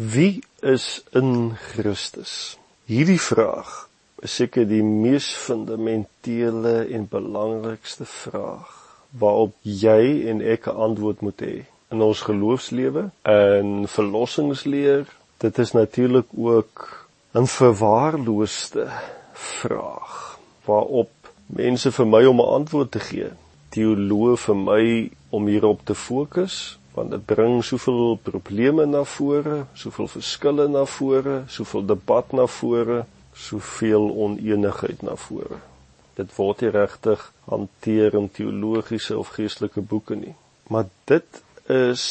Wie is in Christus? Hierdie vraag is seker die mees fundamentele en belangrikste vraag waarop jy en ek 'n antwoord moet hê in ons geloofslewe en verlossingsleer. Dit is natuurlik ook 'n verwaarloosde vraag waarop mense vir my om 'n antwoord te gee. Teoloë vir my om hierop te fokus want dit bring soveel probleme na vore, soveel verskille na vore, soveel debat na vore soveel oneenigheid na vore. Dit word nie regtig hanteer in teologiese of geestelike boeke nie. Maar dit is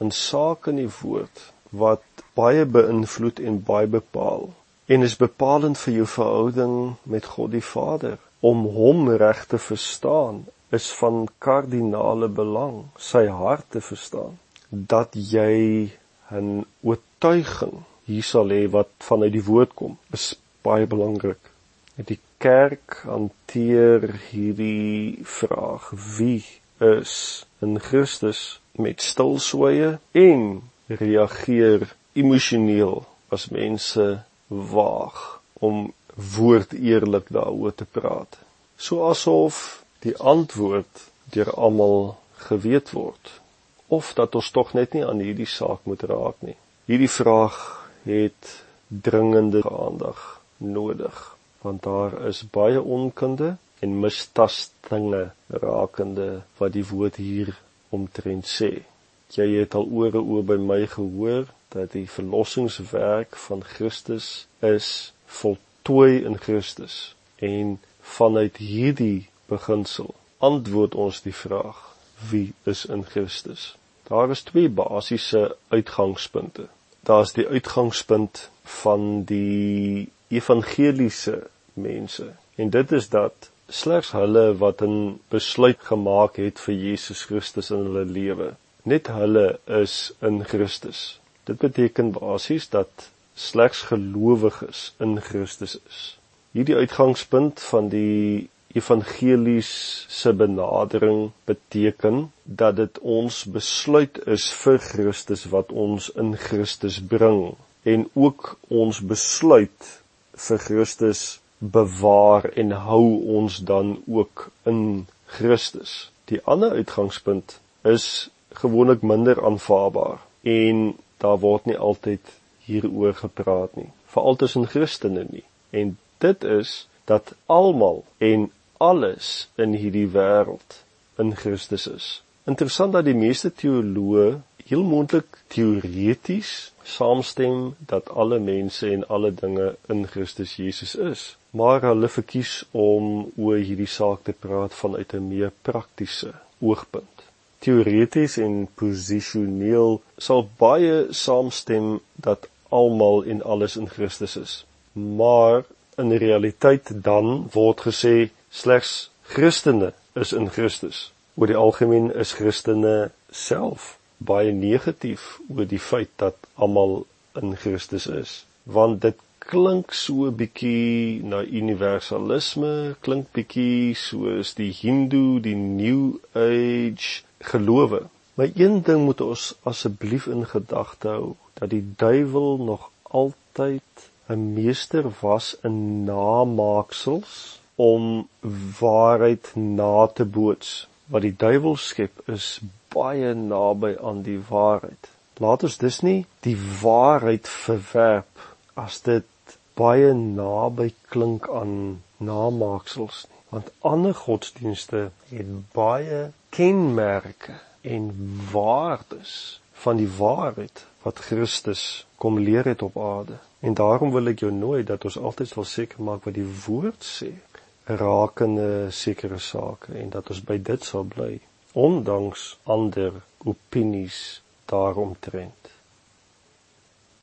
'n saak in die woord wat baie beïnvloed en baie bepaal en is bepalend vir jou verhouding met God die Vader. Om hom reg te verstaan is van kardinale belang, sy hart te verstaan, dat jy 'n oortuiging hier sal hê wat vanuit die woord kom. Is baie belangrik. Die kerk hanteer hierdie vraag: Wie is in Christus met stilswye en reageer emosioneel as mense waag om woord eerlik daaroor te praat. So asof die antwoord deur almal geweet word of dat ons tog net nie aan hierdie saak moet raak nie. Hierdie vraag het dringende aandag nodig want daar is baie onkunde en mistastinge rakende wat die woord hier omtrent sê. Jy het al ore oor by my gehoor dat die verlossingswerk van Christus is voltooi in Christus en vanuit hierdie beginsel antwoord ons die vraag wie is in Christus. Daar is twee basiese uitgangspunte. Daar's die uitgangspunt van die evangeliese mense. En dit is dat slegs hulle wat 'n besluit gemaak het vir Jesus Christus in hulle lewe, net hulle is in Christus. Dit beteken basies dat slegs gelowiges in Christus is. Hierdie uitgangspunt van die evangeliese benadering beteken dat dit ons besluit is vir Christus wat ons in Christus bring en ook ons besluit vir Christus bewaar en hou ons dan ook in Christus. Die ander uitgangspunt is gewoonlik minder aanvaarbaar en daar word nie altyd hieroor gepraat nie, veral tussen Christene nie. En dit is dat almal en alles in hierdie wêreld in Christus is. Interessant dat die meeste teoloë heel moontlik teoreties saamstem dat alle mense en alle dinge in Christus Jesus is, maar hulle verkies om oor hierdie saak te praat vanuit 'n meer praktiese oogpunt. Teoreties en posisioneel sal baie saamstem dat almal en alles in Christus is, maar in realiteit dan word gesê slegs Christene is in Christus. Oor die algemeen is Christene self baie negatief oor die feit dat almal in Christus is. Want dit klink so bietjie na universalisme klink bietjie soos die hindoe die new age gelowe. Maar een ding moet ons asseblief in gedagte hou dat die duiwel nog altyd 'n meester was in namaaksels om waarheid na te boots wat die duiwel skep is baie naby aan die waarheid. Laat ons dus nie die waarheid verwerp as dit baie naby klink aan namaaksels nie, want ander godsdienste het baie kenmerke en waardes van die waarheid wat Christus kom leer het op aarde. En daarom wil ek jou nooi dat ons altyd sal seker maak wat die woord sê rakende sekere sake en dat ons by dit sal bly ondanks ander opinies daaromtrent